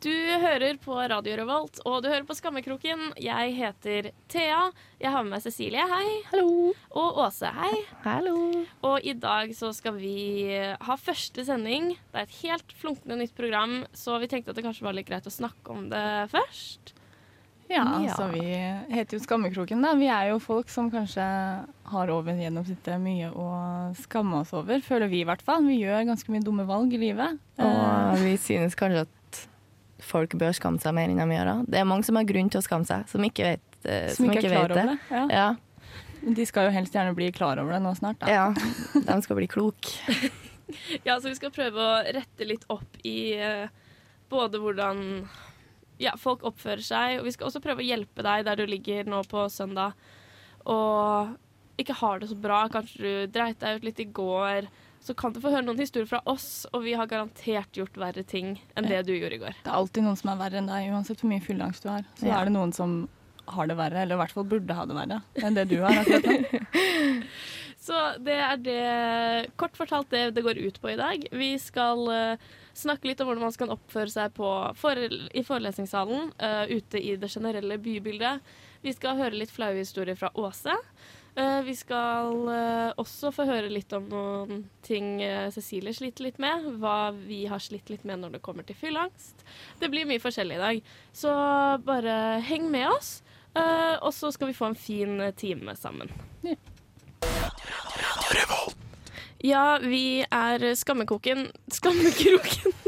Du hører på Radio Revolt, og du hører på Skammekroken. Jeg heter Thea. Jeg har med meg Cecilie, hei. Hallo. Og Åse, hei. Hallo. Og i dag så skal vi ha første sending. Det er et helt flunkende nytt program, så vi tenkte at det kanskje var litt greit å snakke om det først. Ja, Ja. så vi heter jo Skammekroken, da. Vi er jo folk som kanskje har over gjennomsnittet mye å skamme oss over, føler vi i hvert fall. Vi gjør ganske mye dumme valg i livet. Eh, Og vi synes kanskje at folk bør skamme seg mer enn de gjør. Det er mange som har grunn til å skamme seg, som ikke vet, som som ikke er klar vet over det. Ja. Ja, De skal jo helst gjerne bli klar over det nå snart, da. ja, de skal bli kloke. Ja, så vi skal prøve å rette litt opp i eh, både hvordan ja, folk oppfører seg, og vi skal også prøve å hjelpe deg der du ligger nå på søndag og ikke har det så bra. Kanskje du dreit deg ut litt i går. Så kan du få høre noen historier fra oss, og vi har garantert gjort verre ting enn det du gjorde i går. Det er alltid noen som er verre enn deg, uansett hvor mye fylleangst du har. Så Ja. er det noen som har det verre, eller i hvert fall burde ha det verre enn det du har akkurat nå. Så det er det, kort fortalt det det går ut på i dag. Vi skal eh, snakke litt om hvordan man skal oppføre seg på forel i forelesningssalen uh, ute i det generelle bybildet. Vi skal høre litt flaue historier fra Åse. Uh, vi skal uh, også få høre litt om noen ting Cecilie sliter litt med. Hva vi har slitt litt med når det kommer til fylleangst. Det blir mye forskjellig i dag. Så bare heng med oss. eh, og så skal vi få en fin time sammen. Ja, vi er Skammekoken Skammekroken.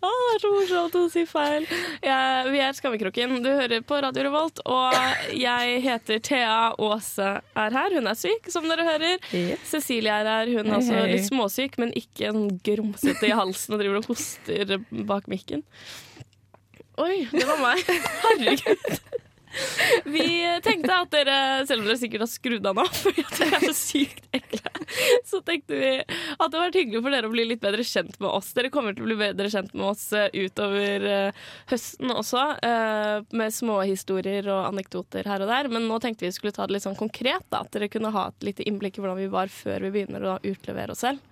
Å, det er så morsomt å si feil. Ja, vi er Skammekroken. Du hører på Radio Revolt, og jeg heter Thea Aase er her. Hun er syk, som dere hører. Cecilie er her. Hun er hey, også litt småsyk, men ikke sånn grumsete i halsen og driver og hoster bak mikken. Oi, det var meg. Herregud. Vi tenkte at dere, selv om dere sikkert har skrudd av nå, fordi at dere er så sykt ekle, så tenkte vi at det hadde vært hyggelig for dere å bli litt bedre kjent med oss. Dere kommer til å bli bedre kjent med oss eh, utover eh, høsten også, eh, med små historier og anekdoter her og der. Men nå tenkte vi skulle ta det litt sånn konkret, da, at dere kunne ha et lite innblikk i hvordan vi var før vi begynner å utlevere oss selv.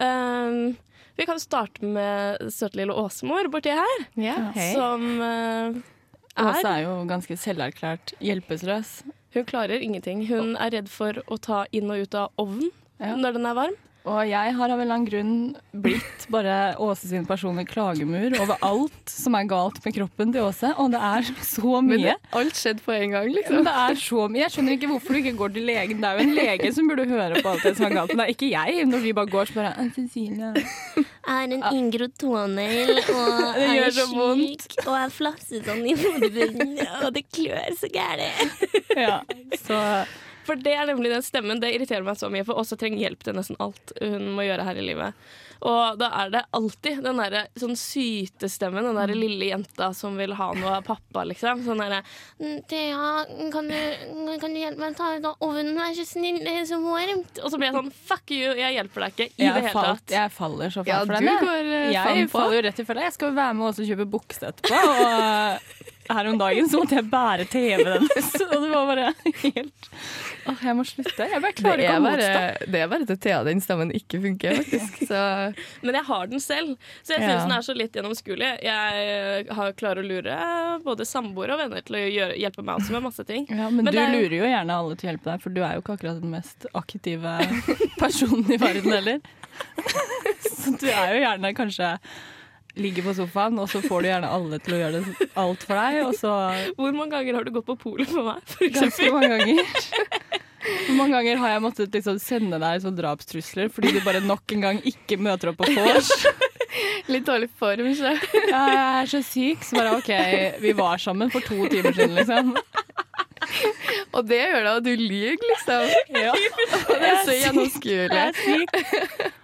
Um, vi kan starte med søte lille Åsemor borti her, Ja, hei. som eh, Åse er er jo ganske selverklært hjelpeløs. Hun klarer ingenting. Hun er redd for å ta inn og ut av ovnen Ja. når den er varm. Og jeg har av en eller annen grunn blitt bare Åse sin personlige klagemur over alt som er galt med kroppen til Åse, og det er så Men mye. det, alt skjedde på en gang, liksom. Men det er så mye. Jeg skjønner ikke hvorfor du ikke går til legen. Det er jo en lege som burde høre på alt det som er galt. Men det er ikke jeg. Når vi bare går så bare «Å, Cecilie. er en inngrodd tånegl og Det er syk og er flasset sånn i hodebunnen, og det klør så gærent. Ja, så For det er nemlig den stemmen. Det irriterer meg så mye, for Åsa trenger hjelp til nesten alt hun må gjøre her i livet. Og da er det alltid den derre sånn sytestemmen, den derre lille jenta som vil ha noe av pappa, liksom. Sånn derre Mm, Thea, kan du, kan du hjelpe meg å ta ut av ovnen, vær så snill, det er så varmt. Og så blir jeg sånn fuck you, jeg hjelper deg ikke i det hele falt, tatt. jeg faller så fælt Ja, for deg, den. jeg. går eh, Jeg faen på. faller jo rett i fella. Jeg skal være med også og kjøpe bukse etterpå. Og her om dagen så måtte jeg bære TV-en hennes. Og det var bare helt Åh, jeg må slutte. Jeg bare klarer ikke å motstå. det er bare til Thea den stemmen ikke funker, faktisk. Så Men jeg har den selv, så jeg Ja. den er så litt gjennomskuelig. Jeg har klarer å lure både samboere og venner til å gjøre, hjelpe meg også med masse ting. Ja, men, Men du er lurer jo gjerne alle til å hjelpe deg, for du er jo ikke akkurat den mest aktive personen i verden heller. Så du er jo gjerne kanskje ligger på sofaen, og så får du gjerne alle til å gjøre det, alt for deg, og så Hvor mange ganger har du gått på polet for meg? For ganske mange ganger. Hvor mange ganger har jeg måttet liksom sende deg sånn drapstrusler fordi du bare nok en gang ikke møter opp på vors? litt dårlig form, ikke Ja, jeg er så syk, så bare OK, vi var sammen for to timer siden, liksom. Og det gjør da at du lyver, liksom. Ja. Det er så gjennomskuelig. Jeg er syk.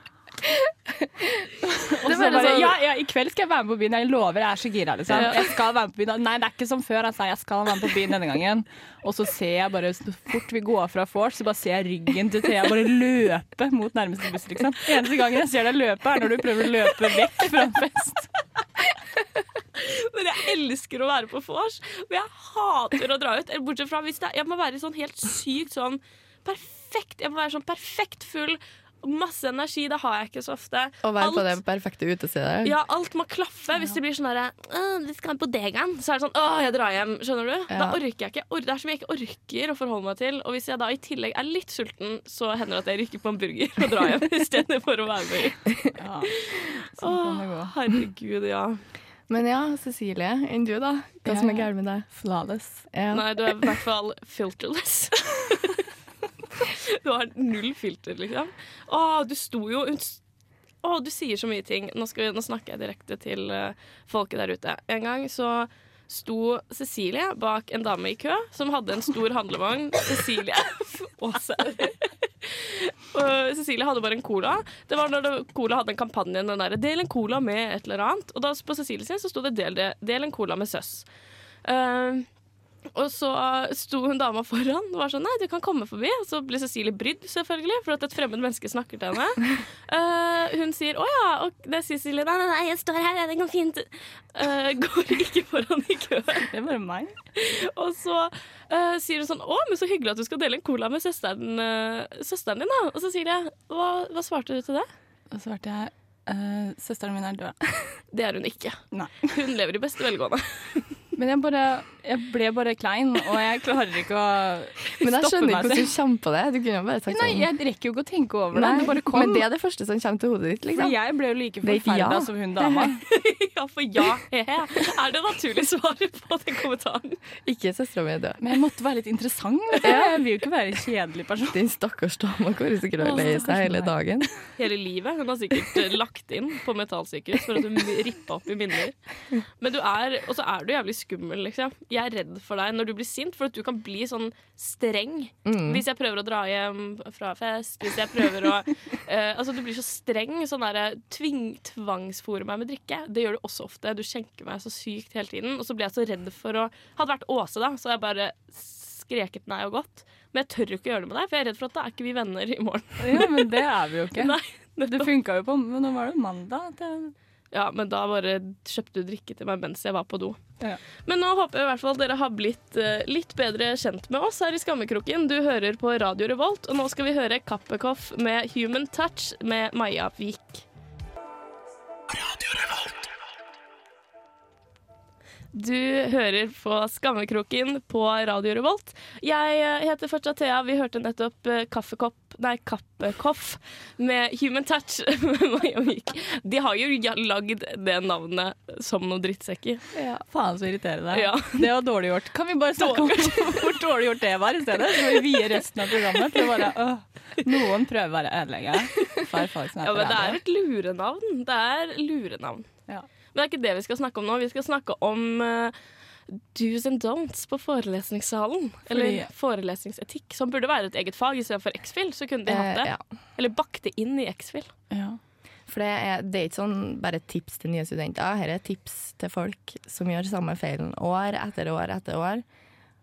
Og så bare sånn- ja, ja, I kveld skal jeg være med på byen. Jeg lover, jeg er så gira. Liksom. Jeg skal være med på byen. Nei, det er ikke som før. Altså. Jeg skal være med på byen denne gangen. Og så ser jeg bare så fort vi går fra vors, så bare ser jeg ryggen til Thea bare løpe mot nærmeste buss. Liksom. Eneste gangen jeg ser deg løpe, er når du prøver å løpe vekk fra en fest. Men jeg elsker å være på vors, men jeg hater å dra ut. Bortsett fra hvis det, jeg må være sånn helt sykt sånn perfekt Jeg må være sånn perfekt full masse energi. Det har jeg ikke så ofte. Å være på den det perfekte utestedet. Ja, alt må klaffe. Hvis det blir sånn derre «Åh, Vi skal på Degaen. Så er det sånn Å, jeg drar hjem. Skjønner du? Da orker jeg ikke. Det er som jeg ikke orker å forholde meg til. Og hvis jeg da i tillegg er litt sulten, så hender det at jeg rykker på en burger og drar hjem istedenfor å være med. Ja. Sånn kan det gå. Åh, herregud, ja. Men ja, Cecilie, enn du, da? Hva som er galt gærent med deg? Flawless. Ja. Nei, du er i hvert fall filterless. du har null filter, liksom. Å, du sto jo Å, du sier så mye ting. Nå, vi, nå snakker jeg direkte til eh, folket der ute. En gang så sto Cecilie bak en dame i kø som hadde en stor handlevogn. Cecilie Åse. Cecilie hadde bare en cola. Det var når Cola hadde en kampanje den der, 'Del en cola med et eller annet'. Og da på Cecilie sin så sto det 'Del, del en cola med søs'. Eh, og så sto hun dama foran og var sånn Nei, du kan komme forbi. Og så ble Cecilie brydd, selvfølgelig, for at et fremmed menneske snakker til henne. Uh, hun sier 'Å ja', og det sier Cecilie. Nei, nei, nei, jeg står her, det går fint. Uh, går ikke foran i køen. Det er bare meg. Og så uh, sier hun sånn 'Å, men så hyggelig at du skal dele en cola med søsteren, søsteren din', da. Og så sier jeg hva, 'Hva svarte du til det?' Og så svarte jeg søsteren min er død. Det er hun ikke. Nei. Hun lever i beste velgående. Men jeg, bare, jeg ble bare klein, og jeg klarer ikke å stoppe meg Men jeg skjønner ikke hvordan du kommer på det. Du kunne jo bare sagt Nei, sånn. jeg rekker jo ikke å tenke over det. Det. Men det er det første som kommer til hodet ditt, For liksom. jeg ble jo like er forferda ja. som hun dama. ja, for ja. Er det naturlig svaret på den kommentaren? Ikke søstera mi er død. Men jeg måtte være litt interessant. Jeg vil jo ikke være en kjedelig person. Din stakkars dama går sikkert og leier seg hele dagen. Hele livet. Hun har sikkert eh, lagt inn på metallsykehus for at hun rippa opp i minner. Men du er, og så er du jævlig skummel, liksom. Jeg er redd for deg når du blir sint, for at du kan bli sånn streng. Mm. Hvis jeg prøver å dra hjem fra fest, hvis jeg prøver å uh, Altså, du blir så streng. Sånn derre tving, tvangsfòre meg med drikke. Det gjør du også ofte. Du skjenker meg så sykt hele tiden. Og så blir jeg så redd for å Hadde vært Åse, da, så hadde jeg bare skreket nei og gått. Men jeg tør jo ikke gjøre det med deg, for jeg er redd for at da er ikke vi venner i morgen. Ja, men det er vi jo ikke. Nei, Det funka jo på Men Nå var det mandag. Det, Ja, men da bare kjøpte du drikke til meg mens jeg var på do. Ja. Men nå håper jeg i hvert fall dere har blitt uh, litt bedre kjent med oss her i Skammekroken. Du hører på Radio Revolt, og nå skal vi høre Kappekoff med Human Touch med Maja Vik. Du hører på Skammekroken på Radio Revolt. Jeg eh, heter fortsatt Thea. Vi hørte nettopp eh, Kaffekopp Nei, Kappekoff med Human Touch. De har jo lagd det navnet som noen drittsekker. Ja, faen så irriterende. Ja. Det var dårlig gjort. Kan vi bare snakke om hvor dårlig gjort det var i stedet? Så vi vie resten av programmet til bare øh, Noen prøver bare å ødelegge. Ja, men det er et lurenavn. Det er lurenavn. Ja. Men det er ikke det vi skal snakke om nå. Vi skal snakke om uh, do's and don'ts på forelesningssalen. Eller forelesningsetikk, som burde være et eget fag istedenfor X-Fill. Så kunne de hatt det. Eh, ja. Eller bakt det inn i X-Fill. Ja. For det er, det er ikke sånn bare tips til nye studenter. Her er tips til folk som gjør samme feilen år etter år etter år.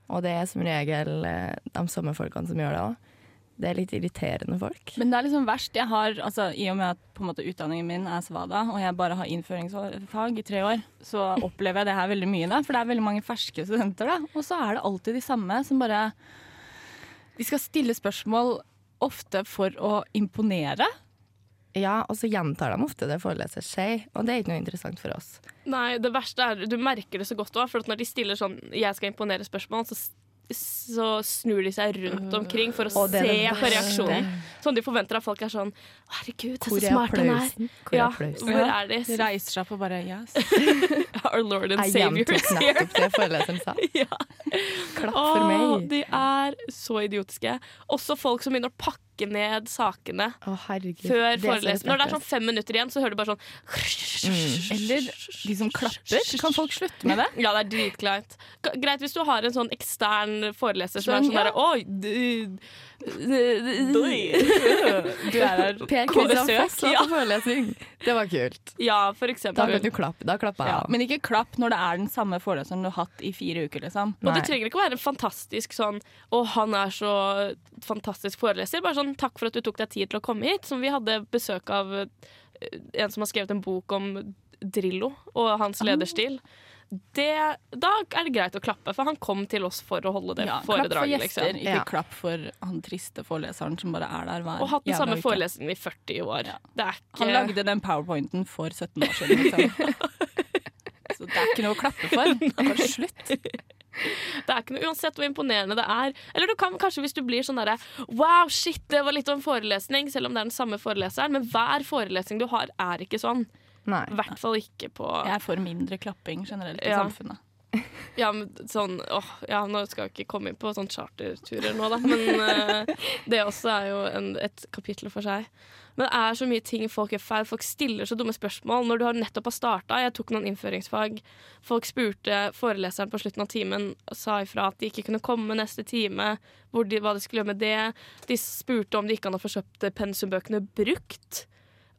Og det er som regel eh, de samme folkene som gjør det òg. Det er litt irriterende folk. Men det er liksom verst. Jeg har, altså, I og med at på en måte, utdanningen min er svada, og jeg bare har innføringsfag i tre år, så opplever jeg det her veldig mye. Da, for det er veldig mange ferske studenter. Da. Og så er det alltid de samme som bare De skal stille spørsmål ofte for å imponere. Ja, og så gjentar de ofte det foreleser sier, og det er ikke noe interessant for oss. Nei, det verste er Du merker det så godt òg, for at når de stiller sånn 'jeg skal imponere' spørsmål, så, så snur de seg rundt omkring for å se på reaksjonen. Sånn de forventer at folk er sånn 'herregud, se så smart han er'. Hvor er Ja, applausen? hvor er de? De reiser seg opp og bare yes. Our Lord and Jeg Savior gjentok is here. nettopp det foreleseren sa. Ja. Klapp for meg. de er så idiotiske. Også folk som begynner å pakke ned sakene Å, herregud. før Det forelesning. Når det er sånn fem minutter igjen, så hører du bare sånn Eller de som klapper. Kan folk slutte med det? Ja, det er dritkleint. Greit hvis du har en sånn ekstern foreleser som er Sånn, sånn ja. derre Oi, du, Du er her Per på Kristian. Foss var på forelesning. Det var kult. Ja, for Da kan du klappe. Da klappa Ja, jeg. men ikke klapp når det er den samme foreleseren du har hatt i fire uker. liksom. Og det trenger ikke å være en fantastisk sånn Å, han er så fantastisk foreleser. Bare sånn takk for at du tok deg tid til å komme hit. Som vi hadde besøk av eh, en som har skrevet en bok om Drillo og hans lederstil. det, da er det greit å klappe, for han kom til oss for å holde det Ja, klapp for foredraget. gjester, Liksom. ikke Ja. klapp for han triste foreleseren som bare er der hver Og hatt den samme uke. forelesningen i 40 år. Ja. Det er ikke Han lagde den powerpointen for 17 år siden. Liksom. Så det er ikke noe å klappe for. Bare slutt. Det er ikke noe Uansett hvor imponerende det er. Eller du kan kanskje hvis du blir sånn derre Wow, shit, det var litt av en forelesning, selv om det er den samme foreleseren. Men hver forelesning du har, er ikke sånn. Nei. I hvert fall ikke på Jeg er for mindre klapping generelt i Ja. samfunnet. Ja, men sånn åh, ja, Nå skal jeg ikke komme inn på sånn charterturer nå, da. Men uh, det også er jo en, et kapittel for seg. Men det er så mye ting folk gjør feil. Folk stiller så dumme spørsmål når du har nettopp har starta. Jeg tok noen innføringsfag. Folk spurte foreleseren på slutten av timen sa ifra at de ikke kunne komme neste time. De, hva de skulle gjøre med det. De spurte om de ikke an å få kjøpt pensumbøkene brukt.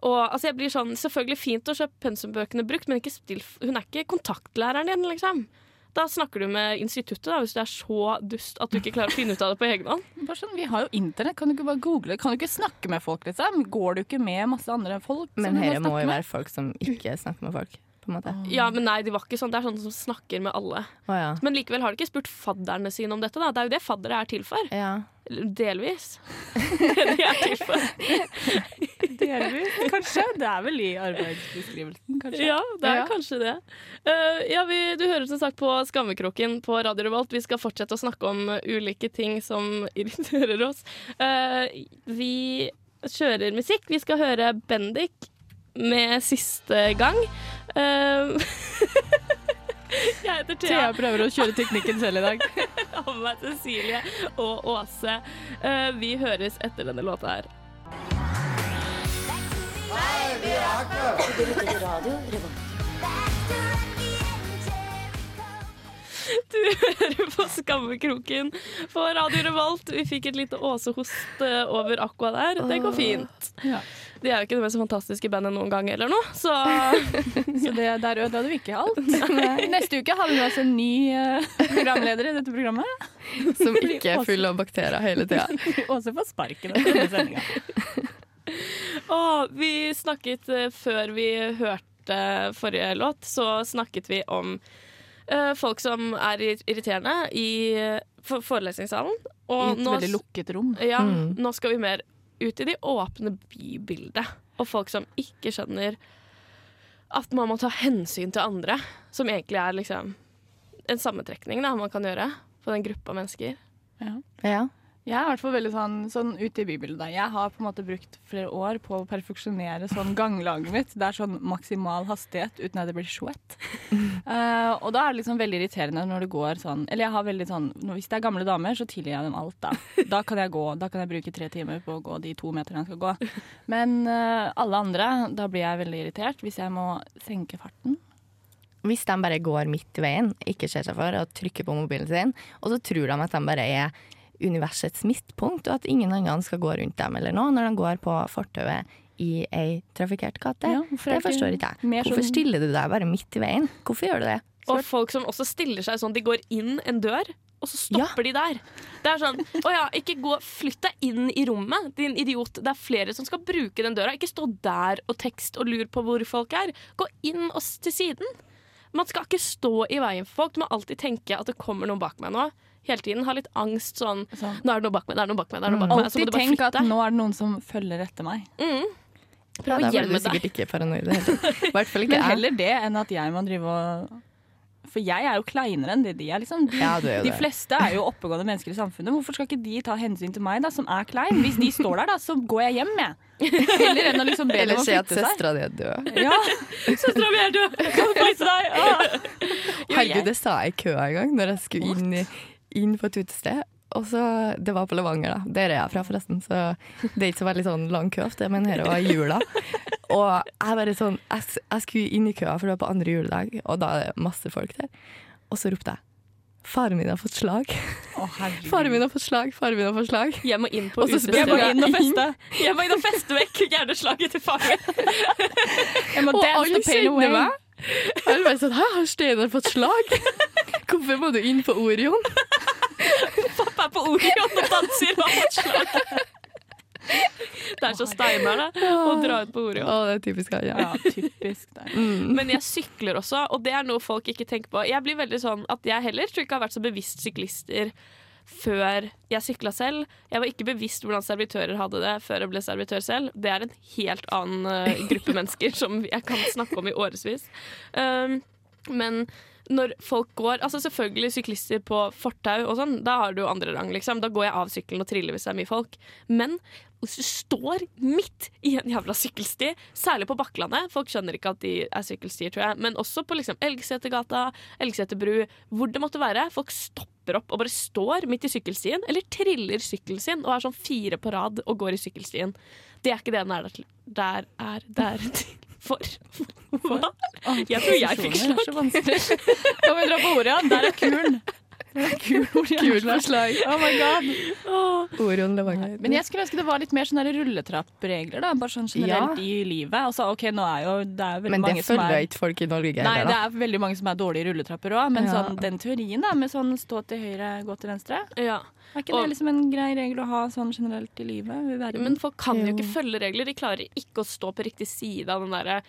Og altså jeg blir sånn, Selvfølgelig fint å kjøpe pensumbøkene brukt, men still, hun er ikke kontaktlæreren din, liksom. Da snakker du med instituttet, da, hvis du er så dust at du ikke klarer å finne ut av det på egen hånd. Bare sånn, vi har jo internett, kan du ikke bare google? Kan du ikke snakke med folk, liksom? Går du ikke med masse andre folk? Men her dette må jo være folk som ikke snakker med folk, på en måte. Ja, men nei, de var ikke sånn. Det er sånne som snakker med alle. Oh, ja. Men likevel har de ikke spurt fadderne sine om dette. da. Det er jo det faddere er til for. Ja. Delvis. det de er til for. Delvis, kanskje. Det er vel i arbeidsbeskrivelsen, kanskje. Ja, det er Ja. kanskje det. Uh, ja, vi, Du hører som sagt på Skammekroken på Radio Revolt. Vi skal fortsette å snakke om ulike ting som irriterer oss. Uh, vi kjører musikk. Vi skal høre Bendik med siste gang. Uh, jeg heter Thea. Thea prøver å kjøre teknikken selv i dag. Av meg Cecilie og Åse. Vi høres etter denne låta her. Du hører på Skammekroken på Radio Revolt. Vi fikk et lite Åse-host eh, over Aqua der. Det går fint. De er jo ikke det mest fantastiske bandet noen gang eller noe, så Så det, der ødela du ikke alt. Neste uke har vi med oss en ny eh, programleder i dette programmet. Som ikke er full av bakterier hele tida. Åse får sparken etter denne sendinga. Å, vi snakket eh, før vi hørte forrige låt, så snakket vi om uh, folk som er irriterende i forelesningssalen. Og. I et nå, veldig lukket rom. ja, Mm. nå skal vi mer ut i de åpne bybildet. Og folk som ikke skjønner at man må ta hensyn til andre. Som egentlig er liksom en sammentrekning da, man kan gjøre på den gruppa mennesker. Ja. Ja. Jeg er i hvert fall veldig sånn, sånn ute i bybildet. Jeg har på en måte brukt flere år på å perfeksjonere sånn ganglaget mitt. Det er sånn maksimal hastighet uten at det blir svett. Uh, og da er det liksom veldig irriterende når det går sånn Eller jeg har veldig sånn Hvis det er gamle damer, så tilgir jeg dem alt, da. Da kan jeg gå, da kan jeg bruke tre timer på å gå de to meterne jeg skal gå. Men uh, alle andre, da blir jeg veldig irritert hvis jeg må senke farten. Hvis de bare går midt i veien, ikke ser seg for og trykker på mobilen sin, og så tror de at de bare er universets midtpunkt, og at ingen andre skal gå rundt dem eller noe når de går på fortauet i ei trafikkert gate. Ja, det forstår ikke jeg. Hvorfor sånn- stiller du deg bare midt i veien? Hvorfor gjør du det? Og folk som også stiller seg sånn, de går inn en dør, og så stopper de der. Det er sånn, å ja, ikke gå, flytt deg inn i rommet, din idiot. Det er flere som skal bruke den døra. Ikke stå der og tekst og lur på hvor folk er. Gå inn og til siden. Man skal ikke stå i veien for folk. Du må alltid tenke at det kommer noen bak meg nå. Hele tiden ha litt angst sånn Sånn. Nå er det noe bak meg, det er noe bak meg. det er noe bak meg. Så Alltid tenk at nå er det noen som følger etter meg. Mm. Ja, Prøv å da blir du sikkert ikke paranoid i det hele tatt. Men heller det enn at jeg må drive og For jeg er jo kleinere enn det de er. liksom. Ja, du er De fleste er jo oppegående mennesker i samfunnet. Hvorfor skal ikke de ta hensyn til meg, da, som er klein? Hvis de står der, da, så går jeg hjem, jeg. Heller enn å liksom be dem Eller å si at flytte seg. søstera di er død. Ja, Søstera mi er død! kan du flytte deg? Åh. Herregud, det sa jeg i køa en gang når jeg skulle inn, inn på et utested. Og så, Det var på Levanger, da. Der er jeg fra, forresten. Så det er ikke så veldig sånn lang kø ofte, men dette var i jula. Og jeg bare sånn jeg, jeg skulle inn i køa, for det var på andre juledag, og da er det masse folk der. Og så ropte jeg 'Faren min har fått slag'. Oh. Faren min har fått slag, faren min har fått slag. Jeg må inn på utestedet. Jeg må inn og feste. Jeg må inn og feste vekk hjerneslaget til faren min. Jeg må Og alle kjenner meg. Jeg er bare sånn 'Hæ, har Steinar fått slag?' Hvorfor må du inn på Orion? Pappa er på Orion og danser og har fått slag. Det er så Steinar, det. Å dra ut på Orion. Å, det er typisk han, ja. Ja, typisk der. Mm. Men jeg sykler også, og det er noe folk ikke tenker på. Jeg blir veldig sånn at jeg heller tror ikke har vært så bevisst syklister før jeg sykla selv. Jeg var ikke bevisst hvordan servitører hadde det før jeg ble servitør selv. Det er en helt annen eh, gruppe mennesker som jeg kan snakke om i årevis. Um, men når folk går Altså Selvfølgelig syklister på fortau og sånn, da har du andre rang, liksom. Da går jeg av sykkelen og triller hvis det er mye folk. Men hvis du står midt i en jævla sykkelsti, særlig på Bakklandet Folk skjønner ikke at de er sykkelstier, tror jeg, men også på liksom Elgsetergata, Elgseterbru, hvor det måtte være. Folk stopper opp og bare står midt i sykkelstien, eller triller sykkelen sin og er sånn fire på rad og går i sykkelstien. Det er ikke det den er der til. Der er der til for. Hva? Jeg tror jeg fikk er så vanskelig. Kan vi dra på ordet, ja? Der er kulen. Der kul Kult. Oh my god. Orion Levanger. Men jeg skulle ønske det var litt mer sånne rulletrappregler, da. Bare sånn generelt i livet. Altså, ok, nå er jo det er veldig Men det mange som følger er ikke folk i Norge Nei, det er veldig mange som er dårlige rulletrapper òg, men Ja. sånn, den teorien da, med sånn stå til høyre, gå til venstre, Ja. er ikke det liksom en grei regel å ha sånn generelt i livet? Men folk kan jo ikke følge regler. De klarer ikke å stå på riktig side av den derre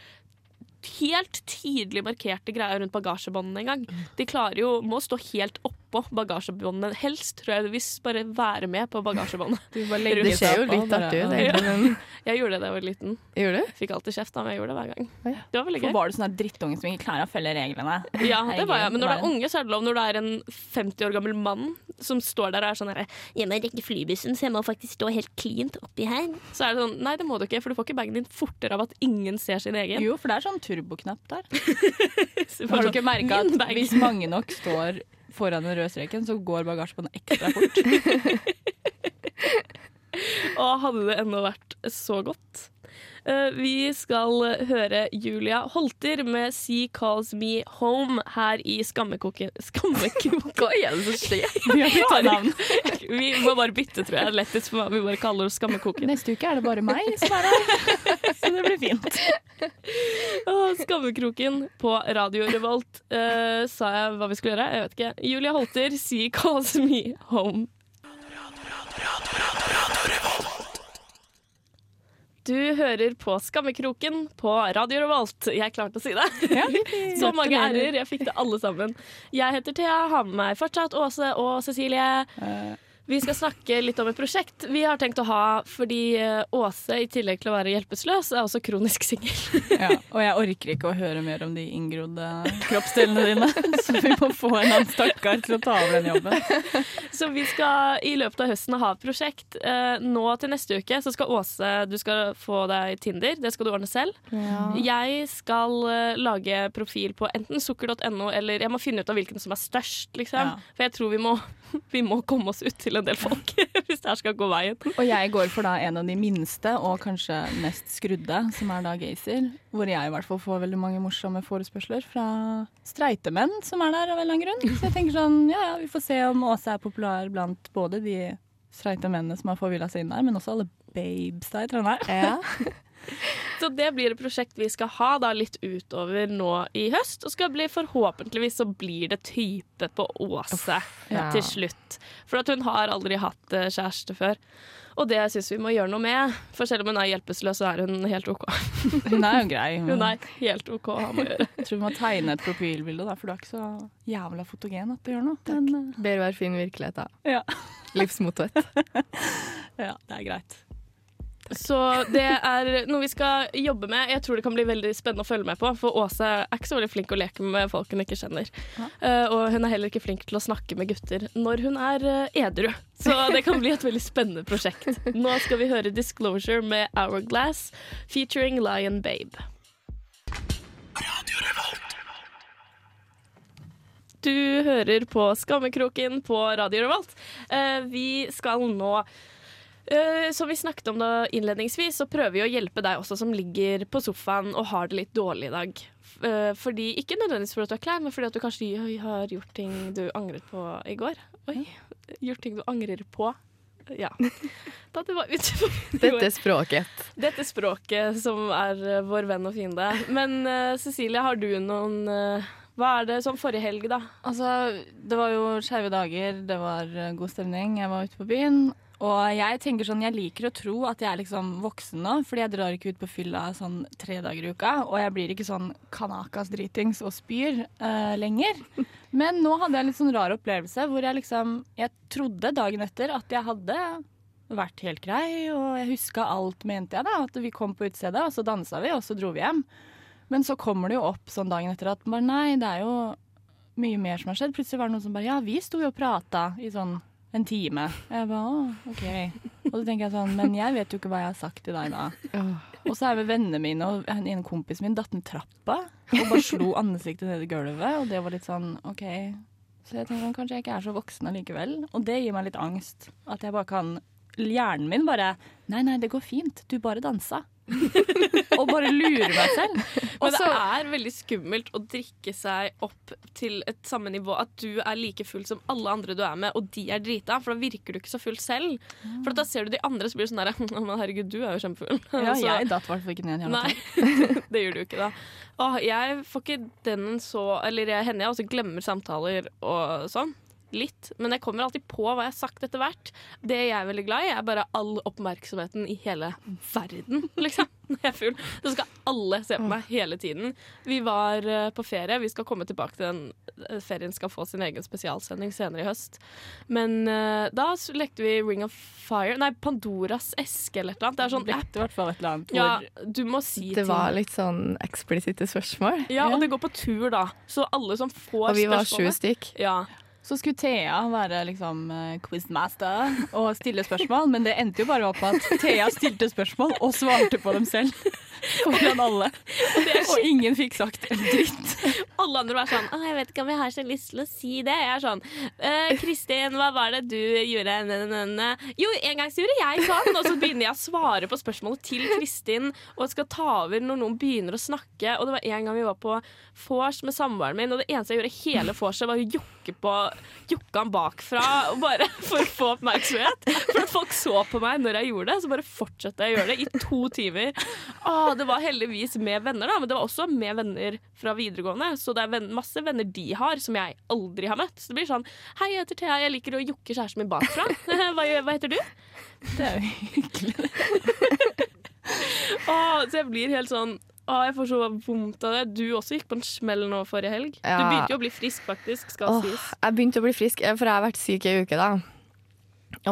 helt tydelig markerte greia rundt bagasjebåndene engang. De klarer jo, må stå helt oppå bagasjebåndet. Helst, tror jeg, hvis bare være med på bagasjebåndet. Det ser jo litt artig ut, egentlig. Jeg gjorde det da jeg var liten. gjorde du? Fikk alltid kjeft da, men jeg gjorde det hver gang. Det var veldig For var du sånn drittunge som ikke klarer å følge reglene? Ja, det var jeg. Men når du er unge, så er det lov. Når du er en 50 år gammel mann som står der og er sånn herre Jeg må rekke flybussen, så jeg må faktisk stå helt klint oppi her. Så er det sånn Nei, det må du ikke, for du får ikke bagen din fortere av at ingen ser sin egen. Jo, for det er sånn turboknapp der. Har du ikke merka at hvis mange nok står foran den røde streken, så går bagasjebåndet ekstra fort? Og hadde det ennå vært så godt. Eh, vi skal høre Julia Holter med 'She Calls Me Home her i Skammekoken Skammekroken? Hva er det som skjer? Vi har bytta navn. Vi må bare bytte, tror jeg. Lettest for meg. Vi bare kaller oss Skammekoken. Neste uke er det bare meg som er her, så det blir fint. Åh, Skammekroken på Radio Revolt. Uh, sa jeg hva vi skulle gjøre? Jeg vet ikke. Julia Holter, 'She Calls Me Home. Du hører på Skammekroken på Radio Revolt. Jeg klarte å si det. Så mange r-er. Jeg fikk det alle sammen. Jeg heter Thea, har med meg fortsatt Åse og Cecilie. Eh, Vi skal snakke litt om et prosjekt vi har tenkt å ha fordi eh, Åse, i tillegg til å være hjelpeløs, er også kronisk singel. Ja, og jeg orker ikke å høre mer om de inngrodde kroppsdelene dine, så vi må få en annen stakkar til å ta over den jobben. Så vi skal i løpet av høsten ha et prosjekt. Eh, nå til neste uke så skal Åse du skal få deg Tinder. Det skal du ordne selv. Jeg skal eh, lage profil på enten sukker.no eller jeg må finne ut av hvilken som er størst, liksom. Ja. For jeg tror vi må, vi må komme oss ut til en del folk hvis det her skal gå veien. Og jeg går for da en av de minste og kanskje mest skrudde, som er da Gaysir. Hvor jeg i hvert fall får veldig mange morsomme forespørsler fra streite menn som er der av en eller annen grunn. Så jeg tenker sånn, ja ja, vi får se om Åse er populær blant både de streite mennene som har forvilla seg inn der, men også alle babes der i Trondheim. Ja. Så det blir et prosjekt vi skal ha da litt utover nå i høst. Og skal bli forhåpentligvis så blir det type på Åse ja. til slutt. For at hun har aldri hatt eh, kjæreste før. Og det syns vi må gjøre noe med. For selv om hun er hjelpeløs, så er hun helt OK. Hun er jo grei. Hun er helt OK å ha med å gjøre. Jeg tror vi må tegne et profilbilde, da, for du er ikke så jævla fotogen at det gjør noe. Men, eh, være fin virkelighet, da. ja. Livsmottoet. ja, det er greit. Så det er noe vi skal jobbe med. Jeg tror det kan bli veldig spennende å følge med på. For Åse er ikke så veldig flink å leke med folk hun ikke kjenner. Ja. Eh, og hun er heller ikke flink til å snakke med gutter når hun er uh, edru. Så det kan bli et veldig spennende prosjekt. Nå skal vi høre 'Disclosure' med Hourglass featuring Lion Babe. Du hører på Skammekroken på Radio Revolt. Uh, vi skal nå eh, Som vi snakket om da innledningsvis, så prøver vi å hjelpe deg også som ligger på sofaen og har det litt dårlig i dag. Eh, fordi, ikke nødvendigvis fordi du er klein, men fordi at du kanskje har gjort ting du angret på i går. Oi, gjort ting du angrer på. Ja. Da det var Dette språket. Dette språket som er eh, vår venn og fiende. Men uh, Cecilie, har du noen Hva er det som forrige helg, da? Altså, det var jo skeive dager, det var god stemning. Jeg var ute på byen. Og jeg tenker sånn, jeg liker å tro at jeg er liksom voksen nå, fordi jeg drar ikke ut på fylla sånn tre dager i uka. Og jeg blir ikke sånn kanakas dritings og spyr uh, lenger. Men nå hadde jeg en litt sånn rar opplevelse hvor jeg liksom Jeg trodde dagen etter at jeg hadde vært helt grei, og jeg huska alt, mente jeg da. At vi kom på utestedet, og så dansa vi, og så dro vi hjem. Men så kommer det jo opp sånn dagen etter at bare nei, det er jo mye mer som har skjedd. Plutselig var det noen som bare ja, vi sto jo og prata i sånn en time. Jeg bare å, OK. Og så tenker jeg sånn, men jeg vet jo ikke hva jeg har sagt til deg da. Og så er vi vennene mine, og en en kompis min datt ned trappa og bare slo ansiktet ned i gulvet, og det var litt sånn OK. Så jeg tenker sånn, kanskje jeg ikke er så voksen allikevel. Og det gir meg litt angst. At jeg bare kan Hjernen min bare Nei, nei, det går fint. Du bare dansa. og bare lurer meg selv. Men det er veldig skummelt å drikke seg opp til et samme nivå. At du er like full som alle andre du er med, og de er drita. For da virker du ikke så full selv. For da ser du de andre, så blir sånn der Men herregud, du er jo kjempefull. Ja, Så- jeg datt i hvert fall ikke ned. en Nei, det gjør du ikke da. Åh, jeg får ikke den så Eller jeg henne jeg også glemmer samtaler og sånn. Litt. Men jeg kommer alltid på hva jeg har sagt etter hvert. Det jeg er veldig glad i, er bare all oppmerksomheten i hele verden, liksom. Når jeg er full. Så skal alle se på meg hele tiden. Vi var eh, på ferie. Vi skal komme tilbake til den. eh, Ferien skal få sin egen spesialsending senere i høst. Men uh, da lekte vi Ring of Fire Nei, Pandoras eske eller et eller annet. Det er sånn app. i hvert fall et eller annet ja, du må si Det ting. var litt sånn eksplisitte spørsmål. Ja, Ja. og det går på tur, da. Så alle som får Og vi var sju spørsmålet stykk. ja. Så skulle Thea være liksom eh, quizmaster og stille spørsmål, men det endte jo bare opp med at Thea stilte spørsmål og svarte på dem selv. Foran alle. Og ingen fikk sagt en dritt. Alle andre var sånn jeg vet ikke om jeg har så lyst til å si det. Jeg er sånn «Eh, Kristin, hva var det du gjorde? Jo, en gang så gjorde jeg sånn. Og så begynner jeg å svare på spørsmålet til Kristin og skal ta over når noen begynner å snakke. Og det var en gang vi var på vors med samboeren min, og det eneste jeg gjorde hele vorset, var å jokke på Jokke han bakfra bare for å få oppmerksomhet. For at folk så på meg når jeg gjorde det, så bare fortsatte jeg å gjøre det i to timer. Åh, det var heldigvis med venner, da, men det var også med venner fra videregående. Så det er masse venner de har, som jeg aldri har møtt. Så det blir sånn Hei, jeg heter Thea, jeg liker å jokke kjæresten min bakfra. Hva, hva heter du? Det er jo hyggelig. Åh, så jeg blir helt sånn Åh, jeg får så vondt av det. Du også gikk på en smell nå forrige helg. Du begynte jo å bli frisk, faktisk, skal Åh, sies. jeg begynte å bli frisk, eh, for jeg har vært syk i ei uke, da.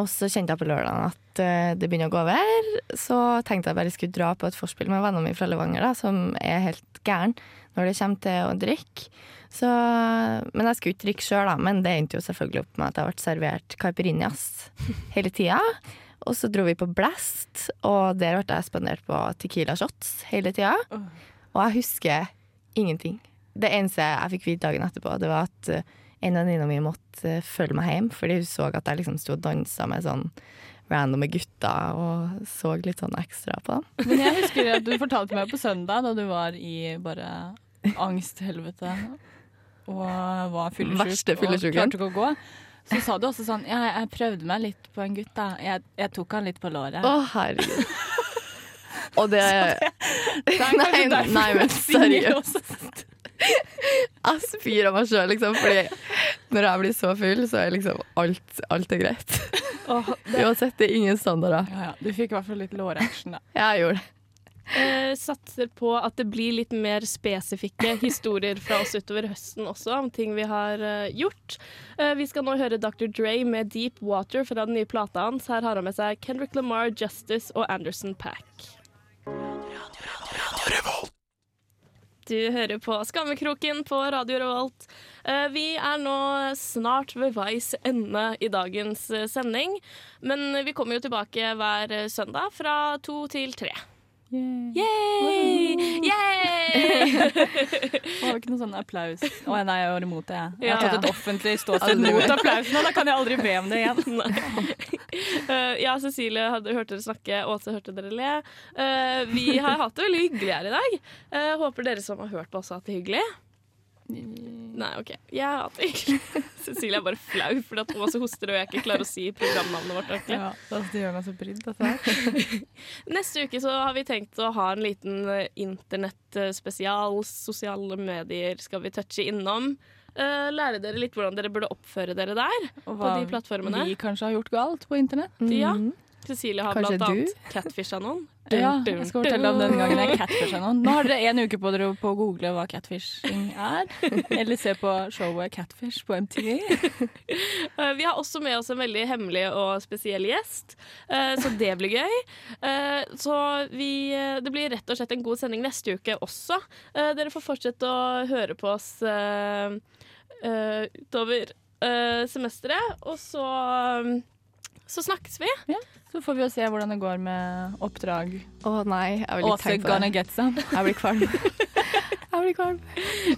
Og så kjente jeg på lørdagen at uh, det begynner å gå over. Så tenkte jeg bare skulle dra på et forspill med vennene mine fra Levanger, da, som er helt gæren når det kommer til å drikke. Så, men jeg skulle ikke drikke sjøl, da. Men det endte jo selvfølgelig opp med at jeg ble servert caipirinhas hele tida. Og så dro vi på Blast, og der ble jeg spandert på Tequila shots hele tida. Og jeg husker ingenting. Det eneste jeg fikk vite dagen etterpå, det var at en en venninne mi måtte eh, følge meg hjem, fordi hun så at jeg liksom sto og dansa med sånn randome gutter og så litt sånn ekstra på dem. Men jeg husker at du fortalte meg på søndag, da du var i bare angsthelvete og var fyllesyk og klarte ikke å gå, så sa du også sånn Ja, jeg prøvde meg litt på en gutt, da. Jeg, jeg tok han litt på låret. Å, herregud. Og det Det er Nei, nei, men er seriøst. Jeg spyr av meg sjøl, liksom, fordi når jeg blir så full, så er liksom alt, alt er greit. Uansett, det er ingen standarder. Ja, ja. Du fikk i hvert fall litt låraction, da. Jeg gjorde det. Eh, satser på at det blir litt mer spesifikke historier fra oss utover høsten også, om ting vi har eh, gjort. Eh, vi skal nå høre Dr. Dre med Deep Water fra den nye plata hans. Her har han med seg Kendrick Lamar, Justice og Anderson Pack. Du hører på Skammekroken på Radio Revolt. Eh, Vi er nå snart ved veis ende i dagens eh, sending. Men vi kommer jo tilbake hver søndag fra to til tre. Yay! Yay! Det var ikke noe sånn applaus. Å nei, jeg var imot det. jeg. Jeg har tatt et offentlig ståsted mot applausen, og da kan jeg aldri be om det igjen. Eh, ja, Cecilie hadde hørt dere snakke, Åse hørte dere le. Uh, vi har hatt det veldig hyggelig her i dag. Uh, håper dere som har hørt på, også har hatt det hyggelig. Nei, OK. Jeg hater. Cecilie er bare flau fordi at også hoster og jeg ikke klarer å si programnavnet vårt. ordentlig. Ja, det gjør meg så brydd, dette her. Neste uke så har vi tenkt å ha en liten eh, internettspesial. Sosiale medier skal vi touche innom. eh, lære dere litt hvordan dere burde oppføre dere der. Og På de plattformene. vi kanskje har gjort galt på internett. Ja. Mhm. Cecilie har Kanskje blant du? annet catfisha noen. Ja, jeg skal fortelle om den dun. gangen jeg catfisha noen. Nå har dere en uke på dere på å google hva catfishing er. Eller se på showet Catfish på MTV. Eh, Vi har også med oss en veldig hemmelig og spesiell gjest, eh, så det blir gøy. Eh, Så vi, det blir rett og slett en god sending neste uke også. Dere får fortsette å høre på oss utover semesteret, og så, så snakkes vi. Så får vi jo se hvordan det går med oppdrag. Å nei, jeg blir Åse tenke på det. get some. Jeg blir kvalm. Jeg blir kvalm.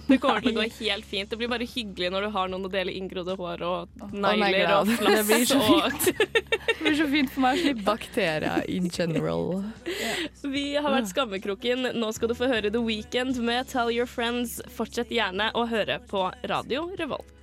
Det kommer til å gå helt fint. Det blir bare hyggelig når du har noen å dele inngrodde hår og my negler og flass. Det blir så fint. Det blir så fint for meg å slippe. Bakterier in general. Vi har vært Skammekroken. Nå skal du få høre The Weekend med Tell Your Friends. Fortsett gjerne å høre på Radio Revolt.